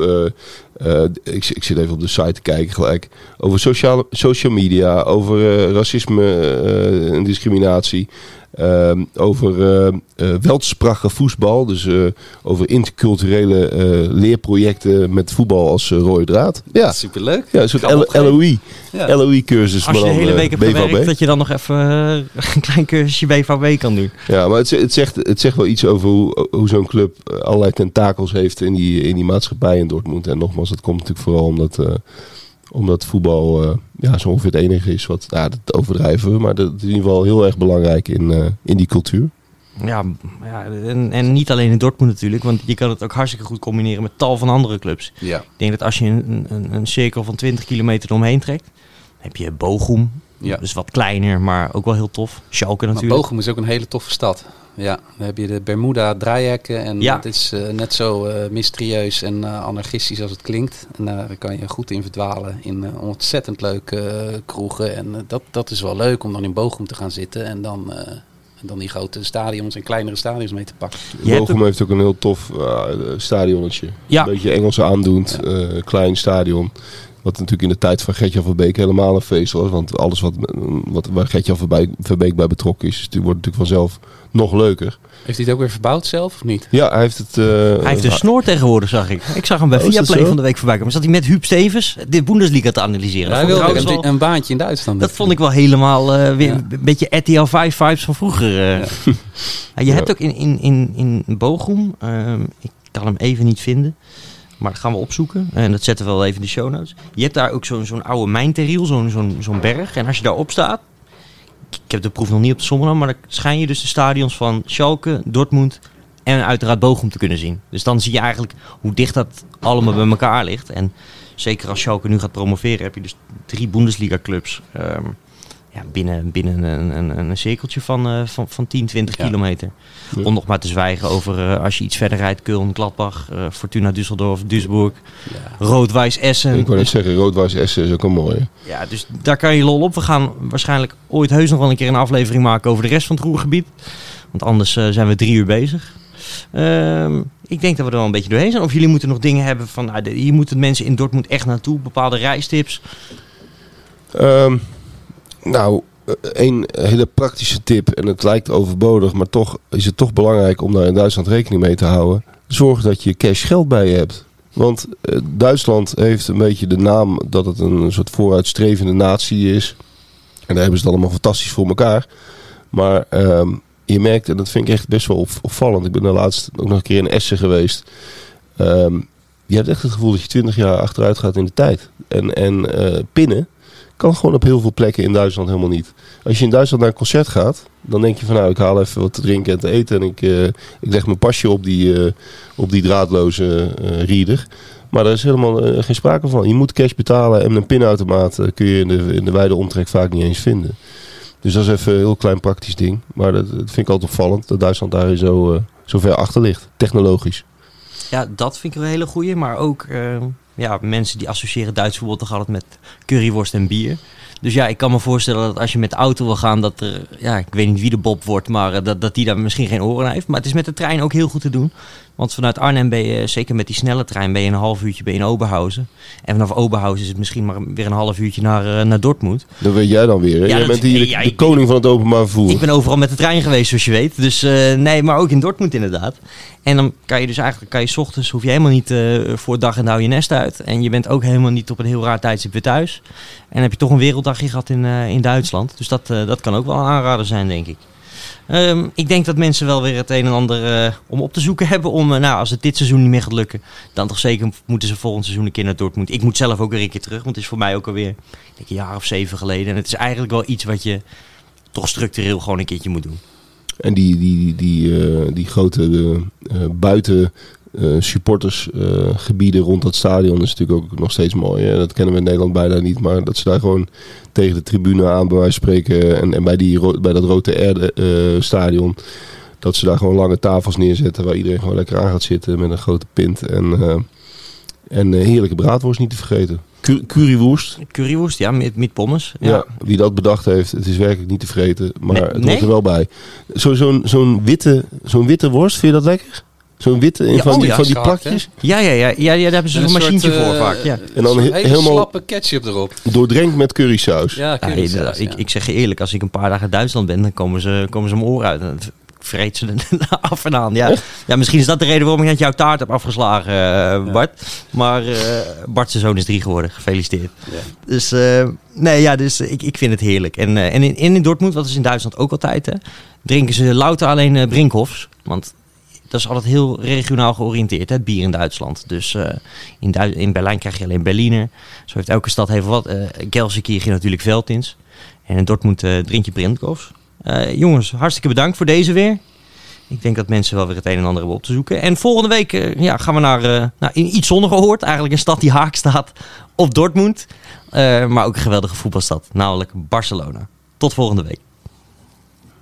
Eh, ik, ik zit even op de site te kijken gelijk. Over sociale, social media, over eh, racisme eh, en discriminatie. Ehm, over uh, uh, weltsprache voetbal. Dus uh, over interculturele leerprojecten met voetbal als rode draad. Ja, superleuk. Ja, een soort LOE. Ja. LOE-cursus. Als je de hele week hebt gewerkt, dat je dan nog even (laughs) een klein cursusje BVB kan doen. Ja, maar het, het, zegt, het zegt wel iets over hoe, hoe zo'n club allerlei tentakels heeft in die, in die maatschappij in Dortmund. En nogmaals, dat komt natuurlijk vooral omdat omdat voetbal uh, ja, zo ongeveer het enige is wat, nou, dat overdrijven we, maar dat is in ieder geval heel erg belangrijk in, uh, in die cultuur. Ja, ja en, en niet alleen in Dortmund natuurlijk, want je kan het ook hartstikke goed combineren met tal van andere clubs. Ja. Ik denk dat als je een, een, een cirkel van 20 kilometer omheen trekt, heb je Bochum, ja. dus wat kleiner, maar ook wel heel tof. Schalke natuurlijk. Maar Bochum is ook een hele toffe stad. Ja, dan heb je de Bermuda draaihekken en ja. het is uh, net zo uh, mysterieus en uh, anarchistisch als het klinkt. En daar kan je goed in verdwalen in ontzettend leuke kroegen. En dat, dat is wel leuk om dan in Bochum te gaan zitten en dan, en dan die grote stadions en kleinere stadions mee te pakken. Bochum heeft ook een heel tof stadionnetje. Ja. Een beetje Engelse aandoend, ja. klein stadion. Wat natuurlijk in de tijd van Gertjan Verbeek helemaal een feest was. Want alles wat, wat, waar Gertjan Verbeek bij betrokken is, wordt natuurlijk vanzelf nog leuker. Heeft hij het ook weer verbouwd zelf of niet? Ja, hij heeft het... Uh, hij heeft een snor tegenwoordig, zag ik. Ik zag hem bij oh, Viaplay van de week voorbij komen. Zat hij met Huub Stevens de Bundesliga te analyseren. Ja, hij wilde een, een, baantje in Duitsland. Dat vond ik wel helemaal uh, weer ja. een beetje RTL 5 vibes van vroeger. Uh. (laughs) Ja. je hebt ook in, in, in, in Bochum, ehm, ik kan hem even niet vinden... Maar dat gaan we opzoeken. En dat zetten we wel even in de show notes. Je hebt daar ook zo'n zo'n oude mijnteriel, zo'n zo'n zo'n berg. En als je daarop staat... Ik heb de proef nog niet op de som maar dan schijn je dus de stadions van Schalke, Dortmund en uiteraard Bochum te kunnen zien. Dus dan zie je eigenlijk hoe dicht dat allemaal bij elkaar ligt. En zeker als Schalke nu gaat promoveren, heb je dus drie Bundesliga-clubs... Um, ja, binnen, binnen een, een, een cirkeltje van, uh, van, van 10, 20 ja. kilometer. Ja. Om nog maar te zwijgen over uh, als je iets verder rijdt, Köln, Gladbach, uh, Fortuna Düsseldorf, Duisburg, ja. Rood-Wijs Essen. Ik wou net zeggen, Rood-Wijs Essen is ook een mooie. Ja, dus daar kan je lol op. We gaan waarschijnlijk ooit heus nog wel een keer een aflevering maken over de rest van het Roergebied. Want anders zijn we drie uur bezig. Ehm, ik denk dat we er wel een beetje doorheen zijn. Of jullie moeten nog dingen hebben van, nou, hier moeten mensen in Dortmund echt naartoe, bepaalde reistips. Um. Nou, een hele praktische tip, en het lijkt overbodig, maar toch is het toch belangrijk om daar in Duitsland rekening mee te houden. Zorg dat je cash geld bij je hebt. Want uh, Duitsland heeft een beetje de naam dat het een soort vooruitstrevende natie is. En daar hebben ze het allemaal fantastisch voor elkaar. Maar uh, je merkt, en dat vind ik echt best wel opvallend. Ik ben de laatst ook nog een keer in Essen geweest. Um, je hebt echt het gevoel dat je twintig jaar achteruit gaat in de tijd. En, en uh, pinnen kan gewoon op heel veel plekken in Duitsland helemaal niet. Als je in Duitsland naar een concert gaat, dan denk je van nou, ik haal even wat te drinken en te eten. En ik, uh, ik leg mijn pasje op die, uh, op die draadloze uh, reader. Maar daar is helemaal geen sprake van. Je moet cash betalen en een pinautomaat kun je in de, in de wijde omtrek vaak niet eens vinden. Dus dat is even een heel klein praktisch ding. Maar dat, dat vind ik altijd opvallend, dat Duitsland daar zo, zo ver achter ligt, technologisch. Ja, dat vind ik een hele goeie. Maar ook ja, mensen die associëren Duits voetbal toch altijd met curryworst en bier. Dus ja, ik kan me voorstellen dat als je met de auto wil gaan, dat er, ja, ik weet niet wie de Bob wordt, maar dat, dat die daar misschien geen oren heeft. Maar het is met de trein ook heel goed te doen. Want vanuit Arnhem ben je, zeker met die snelle trein, ben je een half uurtje ben je in Oberhausen. En vanaf Oberhausen is het misschien maar weer een half uurtje naar, uh, naar Dortmund. Dat weet jij dan weer. Hè? Ja, jij bent hier de, de koning van het openbaar vervoer. Ik ben overal met de trein geweest, zoals je weet. Dus uh, nee, maar ook in Dortmund inderdaad. En dan kan je dus eigenlijk, kan je 's ochtends, hoef je helemaal niet uh, voor dag en dauw je nest uit. En je bent ook helemaal niet op een heel raar tijdstip weer thuis. En heb je toch een werelddagje gehad in, in Duitsland. Dus dat, dat kan ook wel een aanrader zijn, denk ik. Um, ik denk dat mensen wel weer het een en ander uh, om op te zoeken hebben. Om, nou, als het dit seizoen niet meer gaat lukken, dan toch zeker moeten ze volgend seizoen een keer naar Dortmund. Ik moet zelf ook weer een keer terug, want het is voor mij ook alweer denk, een jaar of zeven geleden. En het is eigenlijk wel iets wat je toch structureel gewoon een keertje moet doen. En die, die, die, uh, die grote buiten supportersgebieden uh, rond dat stadion is natuurlijk ook nog steeds mooi. Hè? Dat kennen we in Nederland bijna niet. Maar dat ze daar gewoon tegen de tribune aan bij wijze spreken. En, en bij, die, bij dat Rode Erde uh, stadion. Dat ze daar gewoon lange tafels neerzetten waar iedereen gewoon lekker aan gaat zitten met een grote pint. En, en heerlijke braadworst niet te vergeten. currywoest. Currywoest, ja, met, met pommes. Ja. ja. wie dat bedacht heeft, het is werkelijk niet te vergeten. Maar nee, het hoort nee? er wel bij. Zo'n zo zo'n witte, zo'n witte worst, vind je dat lekker? Zo'n witte, in Ja, van, oh die, ja, van die hè? plakjes. Ja, ja, ja, ja, ja daar hebben ze een machientje soort, voor eh, vaak. Ja. En dan een he- hele helemaal- slappe ketchup erop. Doordrenkt met currysaus. Ja, Ja, currysaus, ja. ik, ik zeg je eerlijk, als ik een paar dagen in Duitsland ben, dan komen ze, komen ze mijn oren uit. Dan vreet ze er (laughs) af en aan. Ja. ja, misschien is dat de reden waarom ik net jouw taart heb afgeslagen, eh, Bart. Maar eh Bart zijn zoon is drie geworden. Gefeliciteerd. Ja. Dus eh, nee, ja, dus ik, ik vind het heerlijk. En, en in, in Dortmund, wat is in Duitsland ook altijd, hè, drinken ze louter alleen Brinkhofs. Want dat is altijd heel regionaal georiënteerd, hè, het bier in Duitsland. Dus eh, in, in Berlijn krijg je alleen Berliner. Zo heeft elke stad even wat. Uh, Gelsenkirchen natuurlijk Veltins. En in Dortmund eh, drink je Brinkhofs. Eh, jongens, hartstikke bedankt voor deze weer. Ik denk dat mensen wel weer het een en ander hebben op te zoeken. En volgende week ja, gaan we naar, in iets zonniger hoort. Eigenlijk een stad die haak staat op Dortmund. Maar ook een geweldige voetbalstad, namelijk Barcelona. Tot volgende week.